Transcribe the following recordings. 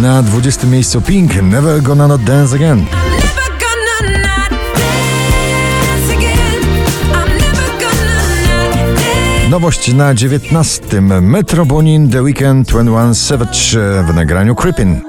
Na 20 miejscu Pink, Never Gonna Not Dance Again. Nowość na 19. Metro Boomin, The Weeknd, 21 Savage w nagraniu Creepin'.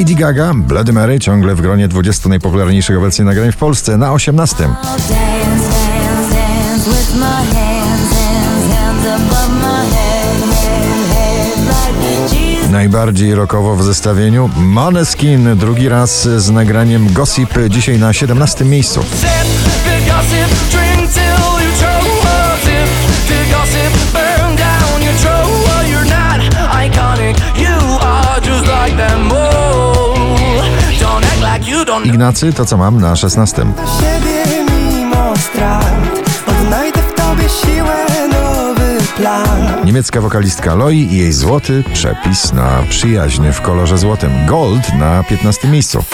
Lady Gaga, Bloody Mary ciągle w gronie 20 najpopularniejszych obecnie nagrań w Polsce na 18. Dance, dance, dance with my hands, hands, hands above my head, head, head, like Jesus. Najbardziej rockowo w zestawieniu Måneskin drugi raz z nagraniem Gossip dzisiaj na 17 miejscu. Ignacy to co mam na 16. siebie mimo strat Odnajdę w tobie siłę, nowy plan Niemiecka wokalistka Loi i jej złoty przepis na przyjaźń w kolorze złotym. Gold na 15 miejscu.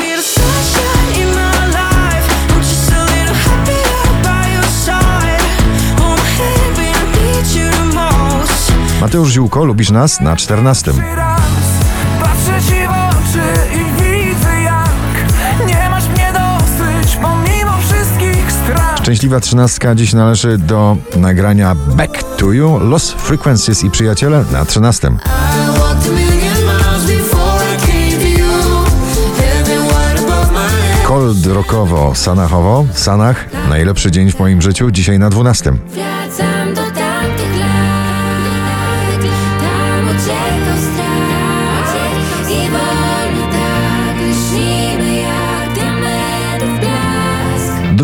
Mateusz Ziółko, lubisz nas na 14. raz Patrzę ci w oczy Szczęśliwa trzynastka dziś należy do nagrania Back to You, Lost Frequencies i przyjaciele na 13. I walked a million miles before I came to you. Heaven wide above my head. Cold rockowo, sanachowo, Sanach, najlepszy dzień w moim życiu, dzisiaj na 12.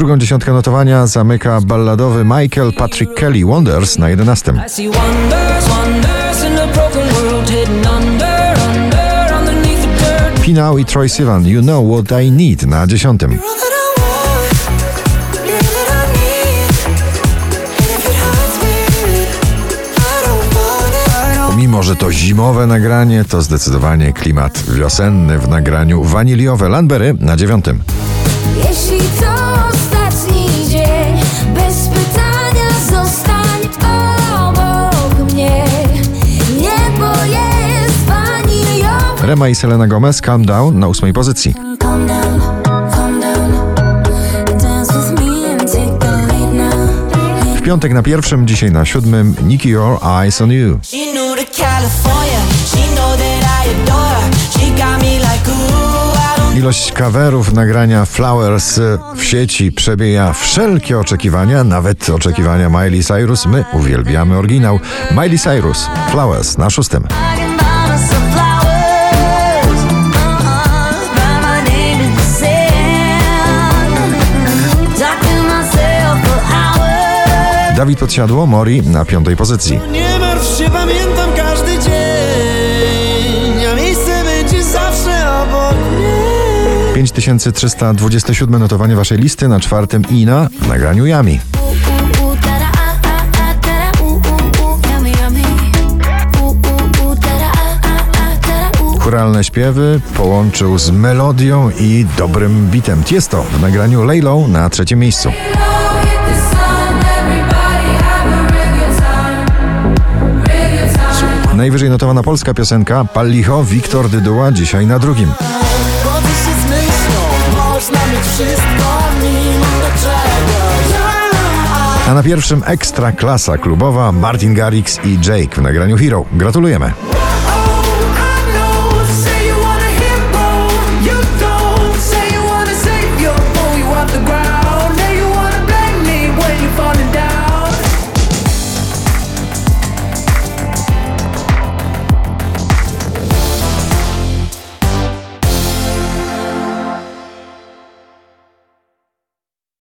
Drugą dziesiątkę notowania zamyka balladowy Michael Patrick Kelly Wonders na 11. I see wonders, wonders in a broken world hidden under, under, underneath the dirt. Pinał i Troy Sivan, You Know What I Need na 10. All that I want, you're that I need. And if it hurts me, I don't want it. I don't Mimo, że to zimowe nagranie, to zdecydowanie klimat wiosenny w nagraniu waniliowe Landberry na 9. Jeśli Rema i Selena Gomez, Calm Down na 8 pozycji. W piątek na pierwszym, dzisiaj na siódmym Nicky Your Eyes on You. Ilość coverów nagrania Flowers w sieci przebija wszelkie oczekiwania, nawet oczekiwania Miley Cyrus. My uwielbiamy oryginał. Miley Cyrus, Flowers na szóstym. Dawid Podsiadło, Mori na piątej pozycji. Nie martw się, pamiętam każdy dzień A miejsce będzie zawsze obok mnie 5327 notowanie waszej listy na czwartym Ina w nagraniu Yami. Churalne śpiewy połączył z melodią i dobrym bitem. Tiesto w nagraniu Laylow na trzecim miejscu. Notowana polska piosenka Pallicho, Wiktor Dyduła dzisiaj na drugim. Chodzę się z myślą, można mieć wszystko, mimo czegoś. A na pierwszym ekstra klasa klubowa Martin Garrix i Jake w nagraniu Hero. Gratulujemy.